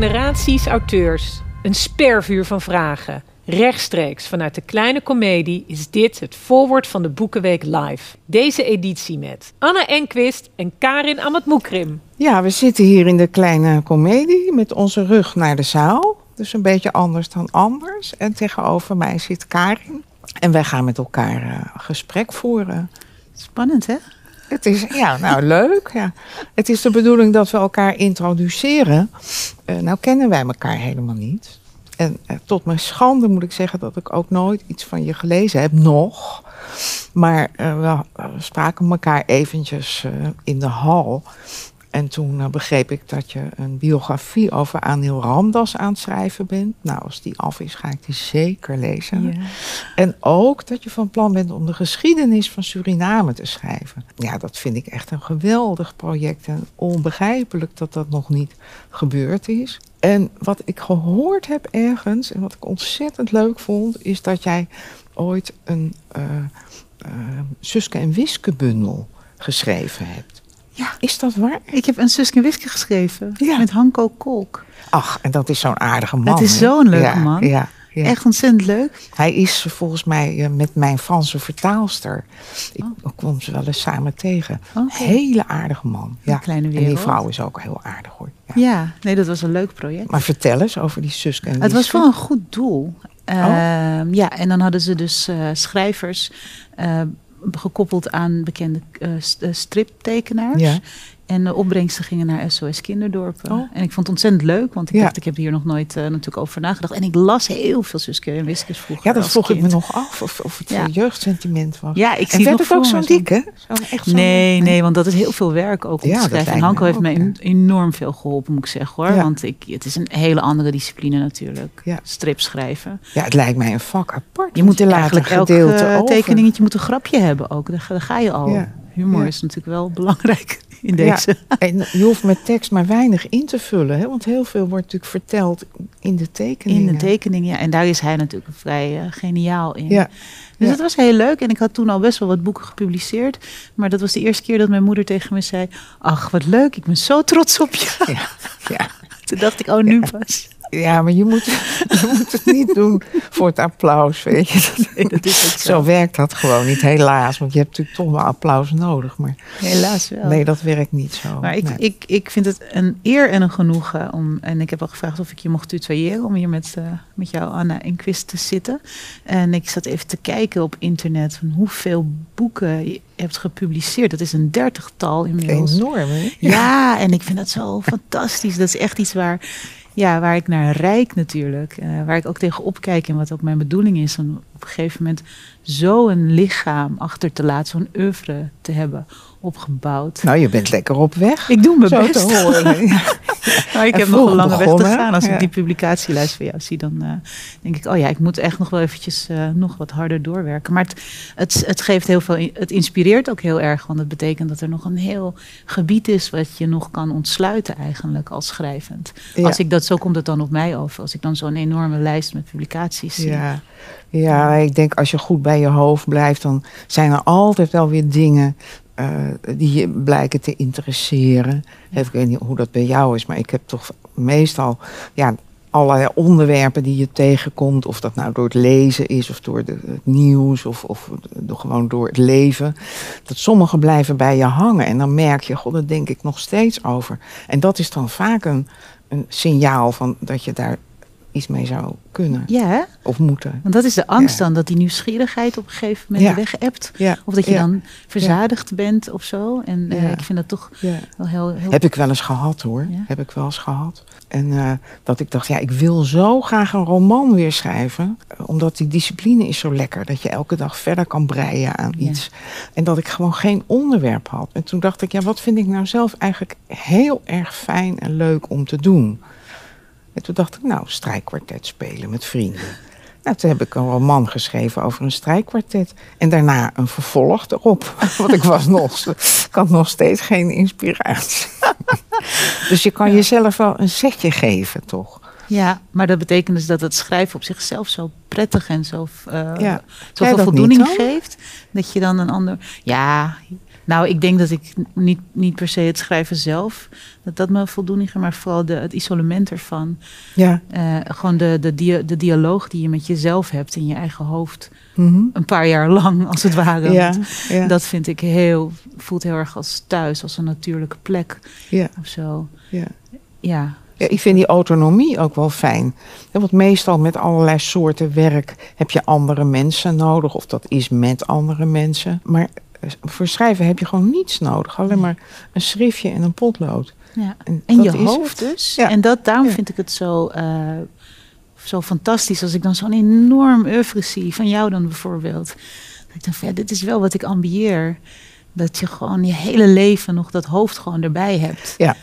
generaties auteurs. Een spervuur van vragen. Rechtstreeks vanuit de kleine komedie is dit het voorwoord van de Boekenweek Live. Deze editie met Anna Enquist en Karin Amatmoekrim. Ja, we zitten hier in de kleine komedie met onze rug naar de zaal. Dus een beetje anders dan anders. En tegenover mij zit Karin. En wij gaan met elkaar uh, gesprek voeren. Spannend, hè? Het is, ja, nou leuk. Ja. Het is de bedoeling dat we elkaar introduceren. Uh, nou kennen wij elkaar helemaal niet. En uh, tot mijn schande moet ik zeggen dat ik ook nooit iets van je gelezen heb, nog. Maar we, we, spraken elkaar eventjes in de hal. En toen uh, begreep ik dat je een biografie over Anil Ramdas aan het schrijven bent. Nou, als die af is, ga ik die zeker lezen. Ja. En ook dat je van plan bent om de geschiedenis van Suriname te schrijven. Ja, dat vind ik echt een geweldig project. En onbegrijpelijk dat dat nog niet gebeurd is. En wat ik gehoord heb ergens, en wat ik ontzettend leuk vond, is dat jij ooit een uh, uh, Suske en Wiske bundel geschreven hebt. Ja. Is dat waar? Ik heb een Suske Wiske geschreven. Ja. Met Hanko Kolk. Ach, en dat is zo'n aardige man. Het is zo'n leuke ja, man. Ja, ja. Echt ontzettend leuk. Hij is volgens mij uh, met mijn Franse vertaalster. Ik oh. kom ze wel eens samen tegen. Okay. Hele aardige man. Ja. Een kleine wereld. En die vrouw is ook heel aardig hoor. Ja. ja, nee, dat was een leuk project. Maar vertel eens over die Suske en Wiske. Het was voor een goed doel. Uh, oh. Ja, en dan hadden ze dus uh, schrijvers uh, gekoppeld aan bekende uh, striptekenaars. Ja. En de opbrengsten gingen naar SOS Kinderdorpen. Oh. En ik vond het ontzettend leuk, want ik Ja. dacht, ik heb hier nog nooit uh, natuurlijk over nagedacht. En ik las heel veel Suske en Wiskes vroeger Ja, dat vroeg ik me nog af, of, of het Ja. jeugdsentiment was. Ja, ik en zie werd nog het ook zo'n dikke? Echt zo'n- Nee, nee, want dat is heel veel werk ook om Ja, te dat schrijven. En Hanko heeft me ook, en- enorm veel geholpen, moet ik zeggen hoor. Want ik, het is een hele andere discipline natuurlijk. Strip schrijven. Ja, het lijkt mij een vak apart. Je moet er eigenlijk elk gedeelte eh, over. tekeningetje moet een grapje hebben ook. Daar, ga- daar ga je al. Humor is natuurlijk wel belangrijk in deze. Ja, en je hoeft met tekst maar weinig in te vullen. Hè? Want heel veel wordt natuurlijk verteld in de tekeningen. In de tekening, ja. En daar is hij natuurlijk vrij eh, geniaal in. Ja. Dus Ja. dat was heel leuk. En ik had toen al best wel wat boeken gepubliceerd. Maar dat was de eerste keer dat mijn moeder tegen me zei... Ach, wat leuk, ik ben zo trots op je. Ja, ja. Toen dacht ik, oh, nu pas. Ja, maar je moet, je moet het niet doen voor het applaus, weet je. Nee, dat is zo. Zo werkt dat gewoon niet, helaas. Want je hebt natuurlijk toch wel applaus nodig. Maar Helaas wel. nee, dat werkt niet zo. Maar ik, Nee. ik, ik vind het een eer en een genoegen om. En ik heb al gevraagd of ik je mocht tutoyeren om hier met, eh, met jou, Anna en Quist te zitten. En ik zat even te kijken op internet van hoeveel boeken je hebt gepubliceerd. Dat is een dertigtal inmiddels. Enorm, hè? Ja, en ik vind dat zo fantastisch. Dat is echt iets waar, ja, waar ik naar rijk natuurlijk. Eh, waar ik ook tegen opkijk en wat ook mijn bedoeling is. Op een gegeven moment zo'n lichaam achter te laten, zo'n oeuvre te hebben opgebouwd. Nou, je bent lekker op weg. Ik doe mijn Zo best. te horen. Ja. Maar ik En heb nog een lange weg te gaan. Als ja. ik die publicatielijst van jou zie, dan eh, denk ik, oh ja, ik moet echt nog wel eventjes eh, nog wat harder doorwerken. Maar het, het, het geeft heel veel, het inspireert ook heel erg, want het betekent dat er nog een heel gebied is wat je nog kan ontsluiten eigenlijk als schrijvend. Ja. Als ik dat, zo komt het dan op mij over, als ik dan zo'n enorme lijst met publicaties zie. Ja. Ja, ik denk als je goed bij je hoofd blijft, dan zijn er altijd wel weer dingen eh, die je blijken te interesseren. Ik weet niet hoe dat bij jou is, maar ik heb toch meestal ja, allerlei onderwerpen die je tegenkomt. Of dat nou door het lezen is, of door de, het nieuws, of, of gewoon door het leven. Dat sommige blijven bij je hangen. En dan merk je, god, daar denk ik nog steeds over. En dat is dan vaak een, een signaal van dat je daar iets mee zou kunnen Ja, hè? of moeten. want dat is de angst Ja. dan, dat die nieuwsgierigheid op een gegeven moment Ja. weg hebt. Ja, Of dat je dan verzadigd bent of zo. En eh, ik vind dat toch wel heel... heel Heb ik wel eens gehad hoor. Heb ik wel eens gehad. En eh, dat ik dacht, ja, ik wil zo graag een roman weer schrijven. eh, Omdat die discipline is zo lekker. Dat je elke dag verder kan breien aan iets. En dat ik gewoon geen onderwerp had. En toen dacht ik, ja, wat vind ik nou zelf eigenlijk heel erg fijn en leuk om te doen. En toen dacht ik, nou, strijkkwartet spelen met vrienden. Nou, toen heb ik een roman geschreven over een strijkkwartet. En daarna een vervolg erop. Want ik, was nog, ik had nog steeds geen inspiratie. dus je kan jezelf wel een zetje geven, toch? Ja, maar dat betekent dus dat het schrijven op zichzelf zo prettig en zo, Ja. Jij zoveel voldoening geeft. Dat je dan een ander. Ja, Nou, ik denk dat ik niet, niet per se het schrijven zelf, dat dat me voldoening geeft, maar vooral de, het isolement ervan. Ja. Eh, gewoon de, de, dia- de dialoog die je met jezelf hebt in je eigen hoofd. Mhm. Een paar jaar lang, als het ware. Ja, Dat vind ik heel, voelt heel erg als thuis, als een natuurlijke plek ja, of zo. ja. Ja, Ja, ik vind die autonomie ook wel fijn. Want meestal met allerlei soorten werk heb je andere mensen nodig. Of dat is met andere mensen. Maar voor schrijven heb je gewoon niets nodig. Alleen maar een schriftje en een potlood. ja. En, je is hoofd dus. Ja. En dat, daarom Ja. vind ik het zo, eh, zo fantastisch als ik dan zo'n enorm oeuvre zie. Van jou dan bijvoorbeeld. Dat ik denk van ja, dit is wel wat ik ambieer. Dat je gewoon je hele leven nog dat hoofd gewoon erbij hebt. Ja.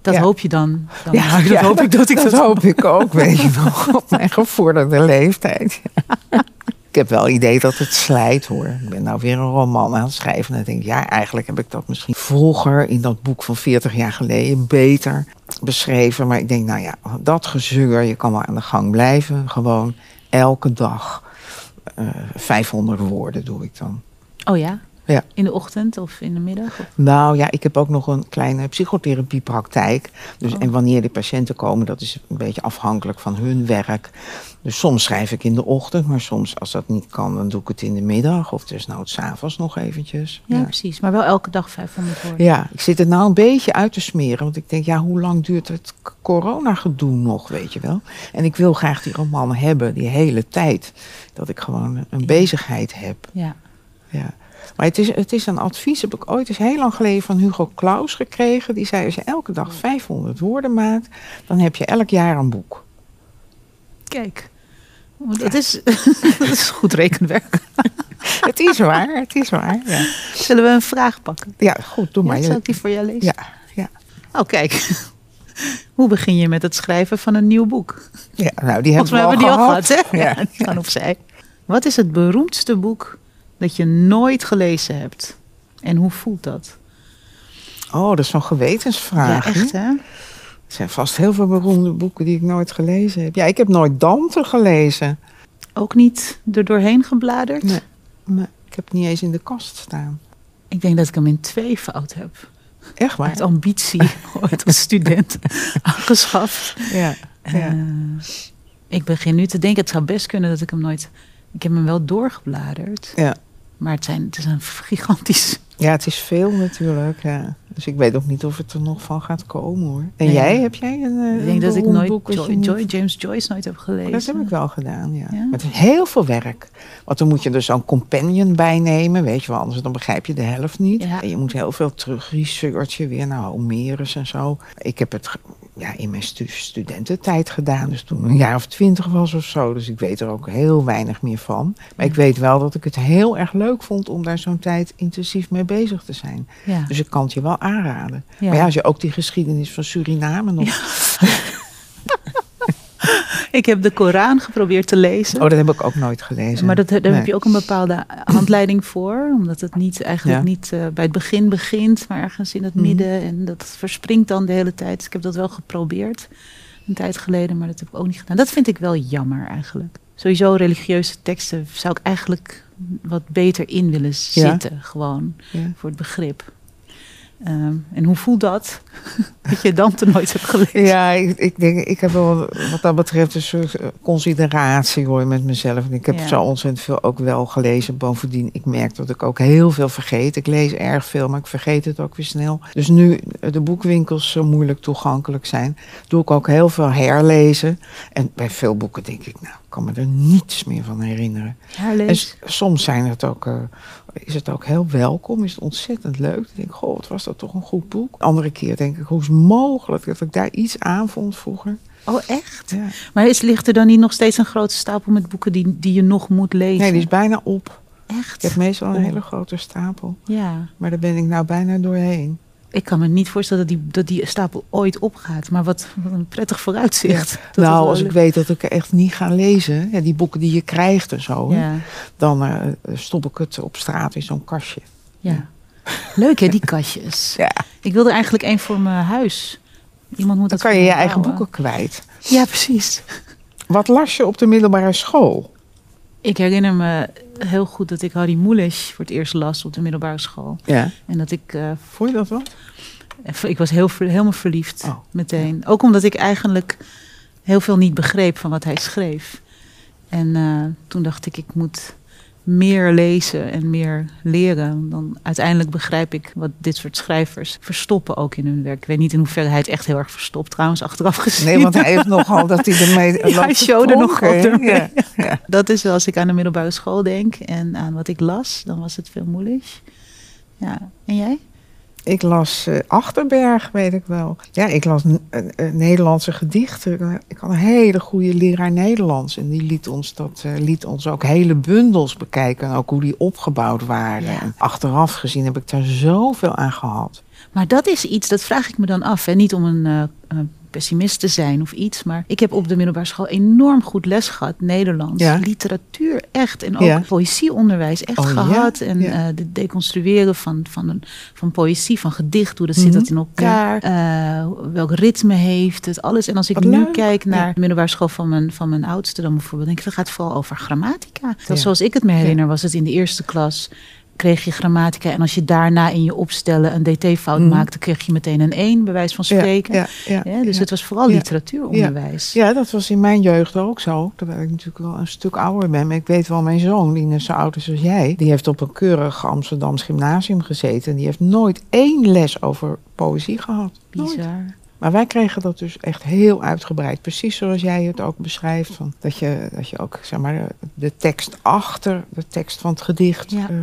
Dat Ja. hoop je dan. dan Ja, dat ja, hoop ik dat ik dat, hoop ik ook, weet je nog, op mijn gevorderde leeftijd. Ik heb wel het idee dat het slijt hoor. Ik ben nou weer een roman aan het schrijven. En dan denk ik, ja, eigenlijk heb ik dat misschien vroeger in dat boek van 40 jaar geleden beter beschreven. Maar ik denk, nou ja, dat gezeur, je kan wel aan de gang blijven. Gewoon elke dag eh 500 woorden doe ik dan. Oh ja? Ja. In de ochtend of in de middag? Of? Nou ja, ik heb ook nog een kleine psychotherapiepraktijk. Dus, Oh. En wanneer die patiënten komen, dat is een beetje afhankelijk van hun werk. Dus soms schrijf ik in de ochtend, maar soms als dat niet kan, dan doe ik het in de middag. Of dus nou het s'avonds nog eventjes. Ja, Ja. precies. Maar wel elke dag 500 woorden. Ja, ik zit het nou een beetje uit te smeren. Want ik denk, ja, hoe lang duurt het coronagedoe nog, weet je wel? En ik wil graag die roman hebben, die hele tijd. Dat ik gewoon een bezigheid heb. Ja. Ja. Maar het is, het is een advies, heb ik ooit eens heel lang geleden van Hugo Claus gekregen. Die zei, als je elke dag 500 woorden maakt, dan heb je elk jaar een boek. Kijk. Oh, Dat is, dat is goed rekenwerk. het is waar, het is waar. Ja, Zullen we een vraag pakken? ja goed, doe Ja, maar. zal ik die voor jou lezen? Ja, ja. Oh, kijk. Hoe begin je met het schrijven van een nieuw boek? ja, nou die Volgens mij hebben we al die al gehad, hè? Ja. Ja, gaan opzij. Wat is het beroemdste boek dat je nooit gelezen hebt? En hoe voelt dat? Oh, dat is zo'n gewetensvraag. ja, echt hè? Er zijn vast heel veel beroemde boeken die ik nooit gelezen heb. Ja, ik heb nooit Dante gelezen. Ook niet er doorheen gebladerd? Nee. Maar ik heb het niet eens in de kast staan. Ik denk dat ik hem in twee fout heb. Echt waar? Uit ambitie, ooit als student aangeschaft. Ja. ja. Eh, ik begin nu te denken, het zou best kunnen dat ik hem nooit... Ik heb hem wel doorgebladerd. Ja. Maar het, zijn, het is een gigantisch... Ja, het is veel natuurlijk. Ja. Dus ik weet ook niet of het er nog van gaat komen hoor. En Nee. jij, heb jij een. eh, ik een denk dat ik nooit boek Joy, James Joyce nooit heb gelezen. Oh, dat heb ik wel gedaan, ja. Ja? Is heel veel werk. Want dan moet je dus zo'n companion bijnemen, weet je wel. Anders dan begrijp je de helft niet. Ja. En je moet heel veel terug researchen weer naar Homerus en zo. Ik heb het ja, in mijn stu- studententijd gedaan. Dus toen een jaar of twintig was of zo. Dus ik weet er ook heel weinig meer van. Maar ik weet wel dat ik het heel erg leuk vond om daar zo'n tijd intensief mee bezig te zijn. Ja. Dus ik kan het je wel aanraden. Ja. Maar ja, als je ook die geschiedenis van Suriname nog... Ik heb de Koran geprobeerd te lezen. Oh, dat heb ik ook nooit gelezen. Maar dat, daar Nee. heb je ook een bepaalde handleiding voor. Omdat het niet eigenlijk Ja. niet eh, bij het begin begint, maar ergens in het Mhm. midden. En dat verspringt dan de hele tijd. Dus ik heb dat wel geprobeerd een tijd geleden, maar dat heb ik ook niet gedaan. Dat vind ik wel jammer eigenlijk. Sowieso religieuze teksten zou ik eigenlijk wat beter in willen zitten. Gewoon Ja. voor het begrip. Ehm, en hoe voelt dat? dat je Dante nooit hebt gelezen? Ja, ik, ik denk, ik heb wel wat dat betreft een soort eh, consideratie hoor met mezelf. En ik heb Ja. zo ontzettend veel ook wel gelezen. Bovendien, ik merk dat ik ook heel veel vergeet. Ik lees erg veel, maar ik vergeet het ook weer snel. Dus nu de boekwinkels zo moeilijk toegankelijk zijn, doe ik ook heel veel herlezen. En bij veel boeken denk ik, nou, ik kan me er niets meer van herinneren. En Herlees. s- soms zijn het ook, eh, is het ook heel welkom, is het ontzettend leuk. Ik denk, goh, wat was dat toch een goed boek. Andere keer denk ik, hoe is het mogelijk dat ik daar iets aan vond vroeger. Oh, echt? Ja. Maar is, ligt er dan niet nog steeds een grote stapel met boeken die, die je nog moet lezen? Nee, die is bijna op. Echt? Ik heb meestal een Oh. hele grote stapel. Ja. Maar daar ben ik nou bijna doorheen. Ik kan me niet voorstellen dat die, dat die stapel ooit opgaat. Maar wat, wat een prettig vooruitzicht. Nou, als ik weet dat ik er echt niet ga lezen, ja, die boeken die je krijgt en zo, Ja, dan eh, stop ik het op straat in zo'n kastje. ja. Leuk hè, die kastjes. Ja. Ik wil er eigenlijk één voor mijn huis. Iemand moet Dan dat kan je je eigen boeken kwijt. Ja, precies. Wat las je op de middelbare school? Ik herinner me heel goed dat ik Harry Mulisch voor het eerst las op de middelbare school. Ja. En dat ik, eh, Vond je dat wel? ik was heel, helemaal verliefd Oh, meteen. Ook omdat ik eigenlijk heel veel niet begreep van wat hij schreef. En eh, toen dacht ik, ik moet meer lezen en meer leren. Dan uiteindelijk begrijp ik wat dit soort schrijvers verstoppen ook in hun werk. Ik weet niet in hoeverre hij het echt heel erg verstopt, trouwens, achteraf gezien. Nee, want hij heeft nogal dat hij ermee Ja, hij showde nog op. Ja, ja. Dat is wel als ik aan de middelbare school denk en aan wat ik las, dan was het veel moeilijk. Ja, en jij? Ik las eh, Achterberg, weet ik wel. Ja, ik las Nederlandse gedichten. Ik had een hele goede leraar Nederlands. En die liet ons, dat, eh, liet ons ook hele bundels bekijken. En ook hoe die opgebouwd waren. Ja. En achteraf gezien heb ik daar zoveel aan gehad. Maar dat is iets, dat vraag ik me dan af. Hè? Niet om een eh, een pessimist te zijn of iets. Maar ik heb op de middelbare school enorm goed les gehad. Nederlands, Ja. literatuur, echt. En ook Ja. poëzieonderwijs, echt Oh, ja? gehad. En eh de deconstrueren van, van, een, van poëzie, van gedicht. Hoe dat zit dat in elkaar. eh, welk ritme heeft het, alles. En als ik Wat nu leuk. kijk naar de middelbare school van mijn, van mijn oudste dan bijvoorbeeld. denk ik, dat gaat vooral over grammatica. Dat. Zoals ik het me herinner was het in de eerste klas kreeg je grammatica. En als je daarna in je opstellen een dt-fout Mhm. maakte, kreeg je meteen een 1, bij wijze van spreken. Ja, ja, Ja, dus het was vooral literatuuronderwijs. Ja, dat was in mijn jeugd ook zo. Terwijl ik natuurlijk wel een stuk ouder ben. Maar ik weet wel, mijn zoon, die net zo oud is als jij... die heeft op een keurig Amsterdams gymnasium gezeten. En die heeft nooit één les over poëzie gehad. Nooit. Bizar. Maar wij kregen dat dus echt heel uitgebreid. Precies zoals jij het ook beschrijft. Van dat, je, dat je ook zeg maar, de, de tekst achter de tekst van het gedicht Ja. eh,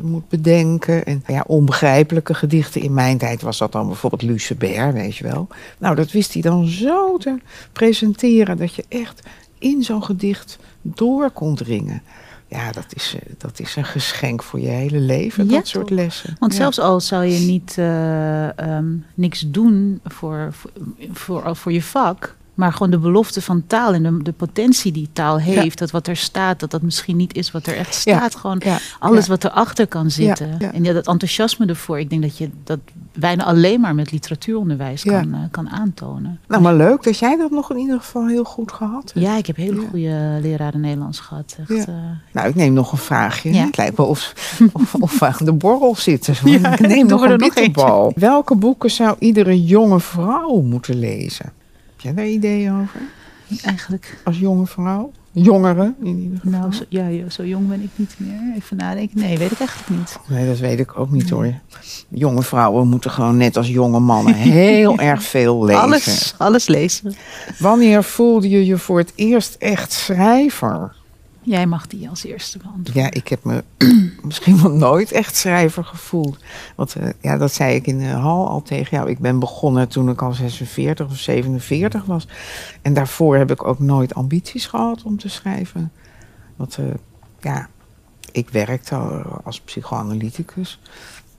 moet bedenken. En ja, onbegrijpelijke gedichten. In mijn tijd was dat dan bijvoorbeeld Lucebert, weet je wel. Nou, dat wist hij dan zo te presenteren. Dat je echt in zo'n gedicht door kon dringen. Ja, dat is, eh, dat is een geschenk voor je hele leven, Ja, dat soort lessen. Want Ja. zelfs al zou je niet eh, ehm, niks doen voor, voor, voor, voor je vak, maar gewoon de belofte van taal en de, de potentie die taal heeft, dat wat er staat, dat dat misschien niet is wat er echt Ja. staat. Gewoon Ja, alles wat erachter kan zitten. En ja, dat enthousiasme ervoor, ik denk dat je dat bijna alleen maar met literatuuronderwijs kan, eh, kan aantonen. Nou, maar leuk dat jij dat nog in ieder geval heel goed gehad hebt. Ja, ik heb hele goede leraren Nederlands gehad. Echt, eh, Nou, ik neem nog een vraagje. Het lijkt wel of, of, of we aan de borrel zitten. Ik neem nog een er bitterbal. Welke boeken zou iedere jonge vrouw moeten lezen? Jij daar ideeën over? eigenlijk, Als jonge vrouw? Jongeren in ieder geval? nou, zo, ja, ja, zo jong ben ik niet meer. Even nadenken. Nee, weet ik eigenlijk niet. Nee, dat weet ik ook niet hoor. Jonge vrouwen moeten gewoon net als jonge mannen heel erg veel lezen. Alles, alles lezen. Wanneer voelde je je voor het eerst echt schrijver? Jij mag die als eerste beantwoorden. Ja, ik heb me misschien wel nooit echt schrijver gevoeld. Want eh, ja, dat zei ik in de hal al tegen jou. Ik ben begonnen toen ik al 46 of 47 was. En daarvoor heb ik ook nooit ambities gehad om te schrijven. Want eh, ja, ik werkte al als psychoanalyticus.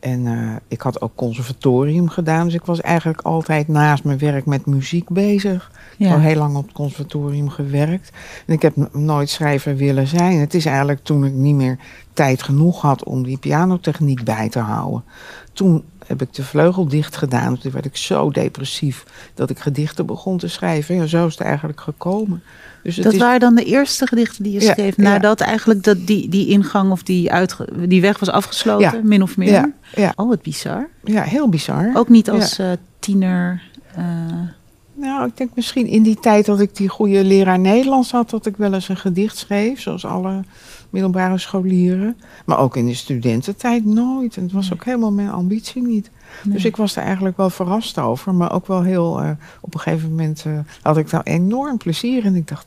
En eh, ik had ook conservatorium gedaan. Dus ik was eigenlijk altijd naast mijn werk met muziek bezig. Ik heb al heel lang op het conservatorium gewerkt. En ik heb nooit schrijver willen zijn. Het is eigenlijk toen ik niet meer tijd genoeg had om die pianotechniek bij te houden. Toen heb ik de vleugel dicht gedaan. Toen werd ik zo depressief dat ik gedichten begon te schrijven. Ja, zo is het eigenlijk gekomen. Dus het Dat is, waren dan de eerste gedichten die je Ja, schreef. ja. Nadat eigenlijk dat die, die ingang of die, uitge, die weg was afgesloten, Ja. min of meer. ja, ja, Oh, wat bizar. ja, heel bizar. Ook niet als eh, tiener. eh, Nou, ik denk misschien in die tijd dat ik die goede leraar Nederlands had, dat ik wel eens een gedicht schreef, zoals alle middelbare scholieren. Maar ook in de studententijd nooit. En het was ook helemaal mijn ambitie niet. nee. Dus ik was er eigenlijk wel verrast over, maar ook wel heel. eh, op een gegeven moment eh, had ik daar enorm plezier in. Ik dacht.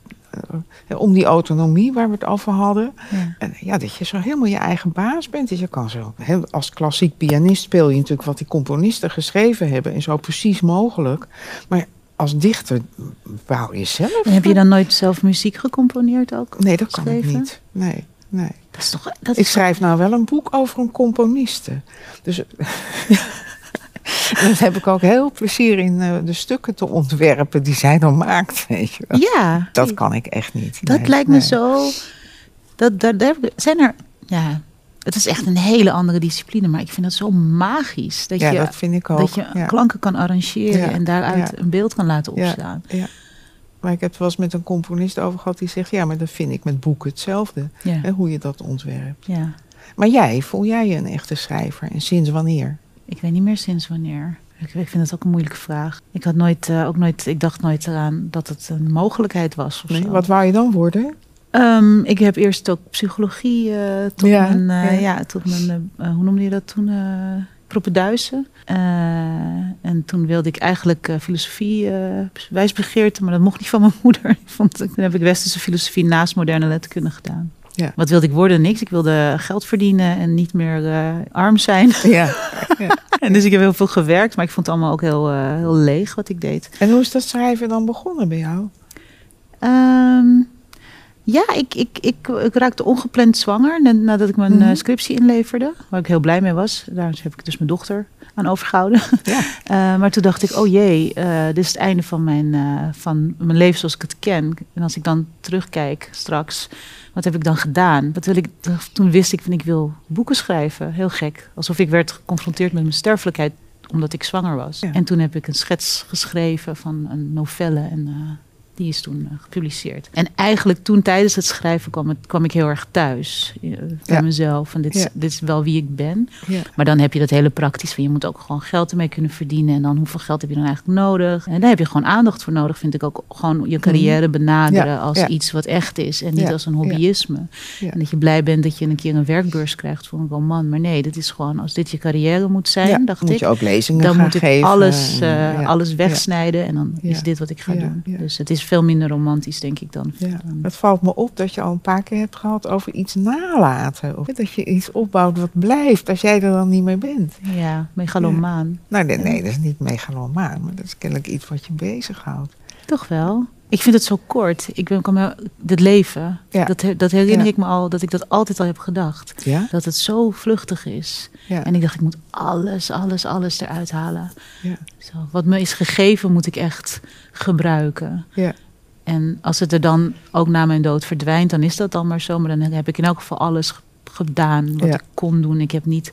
eh, om die autonomie waar we het over hadden. ja. En ja, dat je zo helemaal je eigen baas bent. Dus je kan zo, heel- als klassiek pianist speel je natuurlijk wat die componisten geschreven hebben. En zo precies mogelijk. Maar als dichter bouw je zelf. En heb je dan nooit zelf muziek gecomponeerd ook? Nee, dat kan ik niet. Nee, nee. Dat is toch. Dat Ik schrijf nou wel een boek over een componiste. Dus... En dat heb ik ook heel plezier in eh, de stukken te ontwerpen die zij dan maakt. Weet je wel. Ja, Dat kan ik echt niet. dat Nee, lijkt me nee. zo. Dat, daar, daar zijn er. Ja, het is echt een hele andere discipline, maar ik vind dat zo magisch. Dat Ja, je, dat vind ik ook. dat je ja. klanken kan arrangeren Ja, en daaruit een beeld kan laten Ja. opstaan. Ja. Maar ik heb het wel eens met een componist over gehad die zegt: ja, maar dat vind ik met boeken hetzelfde. Ja. Hè, hoe je dat ontwerpt. ja. Maar jij, voel jij je een echte schrijver? En sinds wanneer? Ik weet niet meer sinds wanneer. Ik, ik vind het ook een moeilijke vraag. Ik had nooit, eh, ook nooit, ik dacht nooit eraan dat het een mogelijkheid was. Of Nee, zo. wat wou je dan worden? Ehm, ik heb eerst ook psychologie eh, tot Ja, mijn, eh, ja. ja. tot mijn hoe noemde je dat toen? Eh propeduizen. Eh, en toen wilde ik eigenlijk eh, filosofie eh wijsbegeerte, maar dat mocht niet van mijn moeder. Ik vond, toen heb ik westerse filosofie naast moderne letterkunde gedaan. Ja. Wat wilde ik worden? Niks. Ik wilde geld verdienen en niet meer arm zijn. Ja. en dus ik heb heel veel gewerkt, maar ik vond het allemaal ook heel, heel leeg wat ik deed. En hoe is dat schrijven dan begonnen bij jou? Ehm, ja, ik, ik, ik, ik raakte ongepland zwanger nadat ik mijn Mhm. eh, scriptie inleverde. Waar ik heel blij mee was. Daar heb ik dus mijn dochter aan overgehouden. Ja. Eh, maar toen dacht ik, oh jee, eh, dit is het einde van mijn, van mijn leven zoals ik het ken. En als ik dan terugkijk straks, wat heb ik dan gedaan? Wat wil ik, toen wist ik van ik wil boeken schrijven. Heel gek. Alsof ik werd geconfronteerd met mijn sterfelijkheid omdat ik zwanger was. Ja. En toen heb ik een schets geschreven van een novelle en die is toen eh, gepubliceerd. En eigenlijk toen tijdens het schrijven kwam, het, kwam ik heel erg thuis eh, bij Ja. mezelf. Van dit, is, Ja. dit is wel wie ik ben. Ja. Maar dan heb je dat hele praktisch van je moet ook gewoon geld ermee kunnen verdienen. En dan hoeveel geld heb je dan eigenlijk nodig? En daar heb je gewoon aandacht voor nodig, vind ik ook. Gewoon je carrière benaderen Mhm. Ja, als iets wat echt is en niet als een hobbyisme. En dat je blij bent dat je een keer een werkbeurs krijgt voor een roman. Maar nee, dit is gewoon als dit je carrière moet zijn, dacht moet ik. je ook lezingen Dan moet ik geven. alles, ja. alles wegsnijden en dan is dit wat ik ga doen. Dus het is veel minder romantisch, denk ik dan. Ja, het valt me op dat je al een paar keer hebt gehad over iets nalaten. Of dat je iets opbouwt wat blijft als jij er dan niet meer bent. ja, megalomaan. Nou, nee, nee, dat is niet megalomaan, maar dat is kennelijk iets wat je bezighoudt. Toch wel. Ik vind het zo kort. Ik ben, me, het leven, Ja. dat, dat herinner Ja. ik me al, dat ik dat altijd al heb gedacht. Ja? Dat het zo vluchtig is. En ik dacht, ik moet alles, alles, alles eruit halen. ja. Zo, wat me is gegeven, moet ik echt gebruiken. Ja. En als het er dan ook na mijn dood verdwijnt, dan is dat dan maar zo. Maar dan heb ik in elk geval alles ge- gedaan wat ik kon doen. Ik heb niet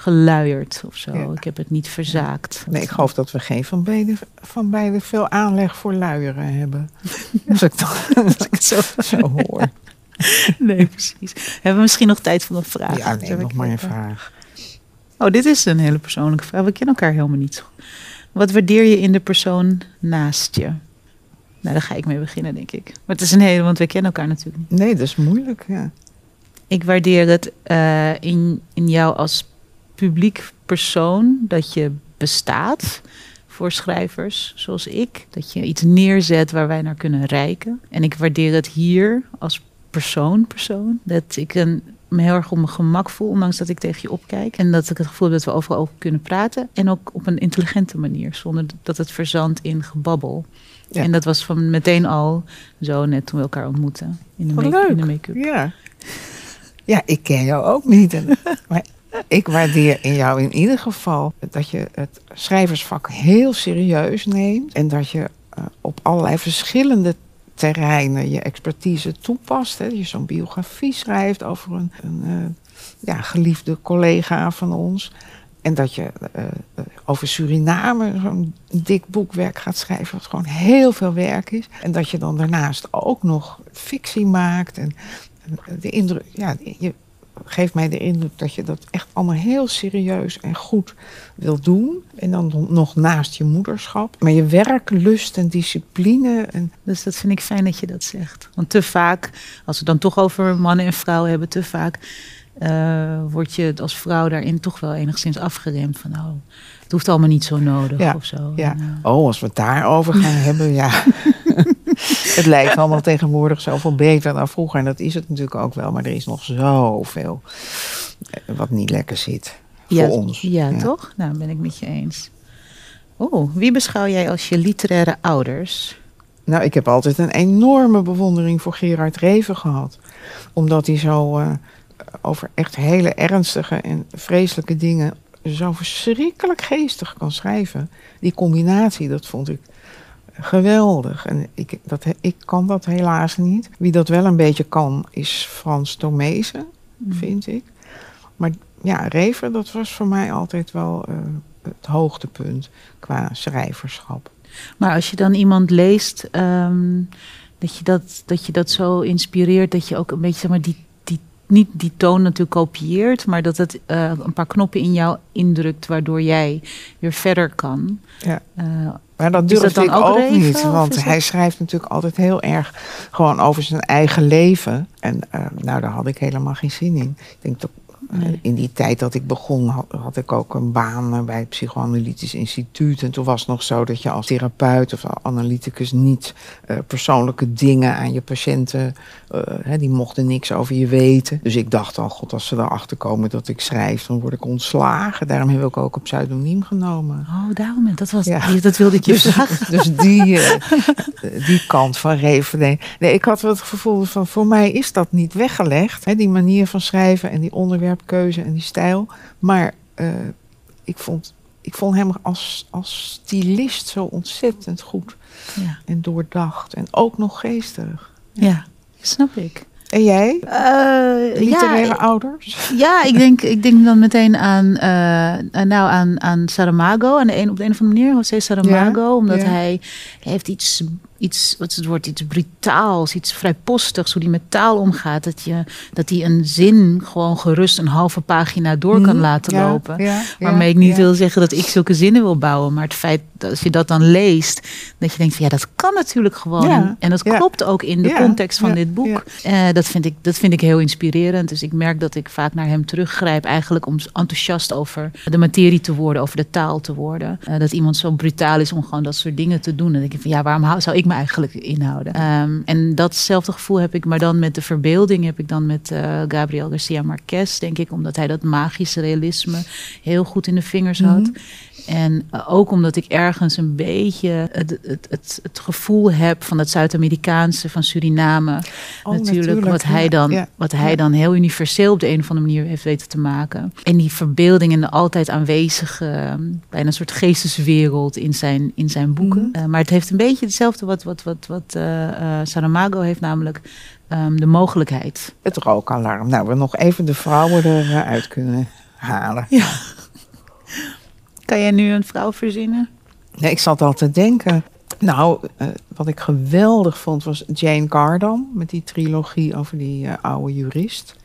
geluierd of zo. Ja. Ik heb het niet verzaakt. Nee, ik geloof dat we geen van beide, van beide veel aanleg voor luieren hebben. Als ik dat als ik het zo, zo hoor. Nee, precies. Hebben we misschien nog tijd voor een vraag? Ja, nee, nog maar een vraag. Oh, dit is een hele persoonlijke vraag. We kennen elkaar helemaal niet. Wat waardeer je in de persoon naast je? Nou, daar ga ik mee beginnen, denk ik. Maar het is een hele, want we kennen elkaar natuurlijk niet. Nee, dat is moeilijk, ja. Ik waardeer het eh, in, in jou als publiek persoon dat je bestaat voor schrijvers zoals ik. Dat je iets neerzet waar wij naar kunnen reiken. En ik waardeer het hier als persoon, persoon. Dat ik een, me heel erg op mijn gemak voel, ondanks dat ik tegen je opkijk. En dat ik het gevoel heb dat we overal over kunnen praten. En ook op een intelligente manier, zonder dat het verzandt in gebabbel. Ja. En dat was van meteen al zo net toen we elkaar ontmoetten. In make- de make-up. Ja. Ja, ik ken jou ook niet. En, maar ik waardeer in jou in ieder geval dat je het schrijversvak heel serieus neemt. En dat je eh, op allerlei verschillende terreinen je expertise toepast. Hè. Dat je zo'n biografie schrijft over een, een eh, ja, geliefde collega van ons. En dat je eh, over Suriname zo'n dik boekwerk gaat schrijven, wat gewoon heel veel werk is. En dat je dan daarnaast ook nog fictie maakt. En en de indruk, ja, je geeft mij de indruk dat je dat echt allemaal heel serieus en goed wil doen. En dan nog naast je moederschap. Maar je werklust en discipline. En, Dus dat vind ik fijn dat je dat zegt. Want te vaak, als we dan toch over mannen en vrouwen hebben, te vaak eh, word je als vrouw daarin toch wel enigszins afgeremd. Van nou, het hoeft allemaal niet zo nodig Ja, of zo. ja. En, eh, oh, als we het daarover gaan hebben, ja. Het lijkt allemaal tegenwoordig zoveel beter dan vroeger. En dat is het natuurlijk ook wel. Maar er is nog zoveel eh, wat niet lekker zit. Voor ja, ons. Ja, toch? Nou, ben ik met je eens. Oh, wie beschouw jij als je literaire ouders? Nou, ik heb altijd een enorme bewondering voor Gerard Reven gehad. Omdat hij zo eh, over echt hele ernstige en vreselijke dingen zo verschrikkelijk geestig kan schrijven. Die combinatie, dat vond ik geweldig. En ik, dat, ik kan dat helaas niet. Wie dat wel een beetje kan, is Frans Tomezen, vind ik. Maar ja, Reven, dat was voor mij altijd wel eh, het hoogtepunt qua schrijverschap. Maar als je dan iemand leest, ehm, dat, je dat, dat je dat zo inspireert, dat je ook een beetje zeg maar, die, die, niet die toon natuurlijk kopieert, maar dat het eh, een paar knoppen in jou indrukt, waardoor jij weer verder kan. Ja. Eh, Maar dat durfde ik ook niet. Want hij schrijft natuurlijk altijd heel erg gewoon over zijn eigen leven. En eh, nou, daar had ik helemaal geen zin in. Ik denk dat Nee. in die tijd dat ik begon, had, had ik ook een baan eh, bij het Psychoanalytisch Instituut. En toen was het nog zo dat je als therapeut of analyticus niet eh, persoonlijke dingen aan je patiënten, eh, hè, die mochten niks over je weten. Dus ik dacht al, god, als ze erachter komen dat ik schrijf, dan word ik ontslagen. Daarom heb ik ook een pseudoniem genomen. oh, daarom, dat, was, Ja. dat wilde ik je Dus, vragen. dus die, eh, die kant van Reven. Nee, ik had wel het gevoel van voor mij is dat niet weggelegd. Hè, die manier van schrijven en die onderwerpkeuze en die stijl. Maar eh, ik, vond, ik vond hem als, als stylist zo ontzettend goed Ja, en doordacht. En ook nog geestig. ja snap ik. En jij? Eh, Literaire ja, ouders? Ja, ik denk, ik denk dan meteen aan, eh, nou, aan, aan Saramago. Aan de een, op de een of andere manier, José Saramago. omdat hij heeft iets, iets, wat is het woord, iets brutaals, iets vrijpostigs. Hoe hij met taal omgaat. Dat, je, dat hij een zin gewoon gerust een halve pagina door kan Mhm, laten ja, lopen. ja, Waarmee ja, ik niet wil zeggen dat ik zulke zinnen wil bouwen. Maar het feit dat als je dat dan leest, dat je denkt van ja, dat kan natuurlijk gewoon. En, dat klopt ook in de context van dit boek. Eh, dat, vind ik, dat vind ik heel inspirerend. Dus ik merk dat ik vaak naar hem teruggrijp, eigenlijk om enthousiast over de materie te worden, over de taal te worden. Eh, dat iemand zo brutaal is om gewoon dat soort dingen te doen. En dan denk ik van ja, waarom zou ik me eigenlijk inhouden? Ehm, en datzelfde gevoel heb ik, maar dan met de verbeelding, heb ik dan met eh, Gabriel Garcia Marquez, denk ik, omdat hij dat magische realisme heel goed in de vingers had. Mhm. En eh, ook omdat ik ergens een beetje het, het, het, het gevoel heb van het Zuid-Amerikaanse, van Suriname. Oh, natuurlijk, natuurlijk, wat hij, dan, ja, wat hij ja. dan heel universeel op de een of andere manier heeft weten te maken. En die verbeelding en de altijd aanwezige, bijna een soort geesteswereld in zijn, in zijn boeken. Mhm. Eh, maar het heeft een beetje hetzelfde wat, wat, wat, wat eh, eh, Saramago heeft, namelijk ehm, de mogelijkheid. Het rookalarm. Nou, we nog even de vrouwen eruit kunnen halen. Kan jij nu een vrouw verzinnen? Nee, ik zat al te denken. Nou, eh, wat ik geweldig vond was Jane Cardam met die trilogie over die oude jurist.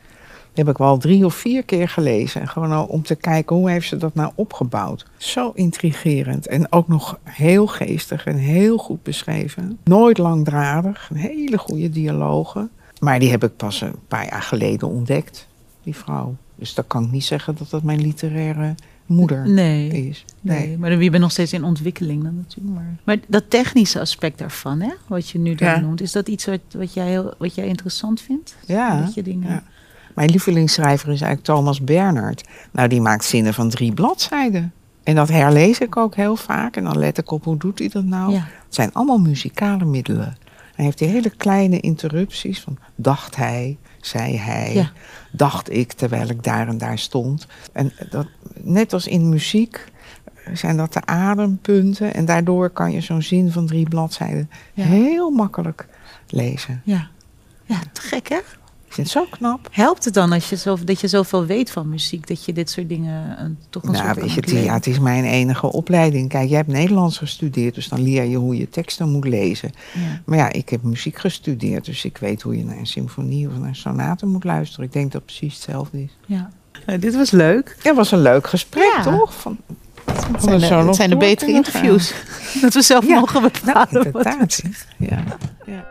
Heb ik wel drie of vier keer gelezen. En gewoon al om te kijken hoe heeft ze dat nou opgebouwd. Zo intrigerend en ook nog heel geestig en heel goed beschreven. Nooit langdradig, een hele goede dialogen. Maar die heb ik pas een paar jaar geleden ontdekt, die vrouw. Dus dan kan ik niet zeggen dat dat mijn literaire moeder Nee. is. Nee, maar je bent nog steeds in ontwikkeling dan natuurlijk. Maar, maar dat technische aspect daarvan, hè, wat je nu Ja. noemt, is dat iets wat, wat, jij heel, wat jij interessant vindt? Ja, Dat je dingen... ja. Mijn lievelingsschrijver is eigenlijk Thomas Bernhard. Nou, die maakt zinnen van drie bladzijden. En dat herlees ik ook heel vaak. En dan let ik op hoe doet hij dat nou. Ja. Het zijn allemaal muzikale middelen. Hij heeft die hele kleine interrupties van dacht hij, zei hij, Ja. dacht ik terwijl ik daar en daar stond. En dat, net als in muziek zijn dat de adempunten. En daardoor kan je zo'n zin van drie bladzijden Ja. heel makkelijk lezen. Ja. ja, te gek hè? Ik vind het zo knap. Helpt het dan als je zo, dat je zoveel weet van muziek, dat je dit soort dingen eh, toch een Nou, soort weet je, het, ja, het is mijn enige opleiding. Kijk, jij hebt Nederlands gestudeerd, dus dan leer je hoe je teksten moet lezen. Ja. Maar ja, ik heb muziek gestudeerd, dus ik weet hoe je naar een symfonie of naar een sonate moet luisteren. Ik denk dat het precies hetzelfde is. Ja. dit was leuk. Ja, het was een leuk gesprek, Ja. toch? Van, Het we zijn, de, nog het zijn de door betere interviews. Dat we zelf Ja. mogen bepalen. nou, wat we. Ja. ja.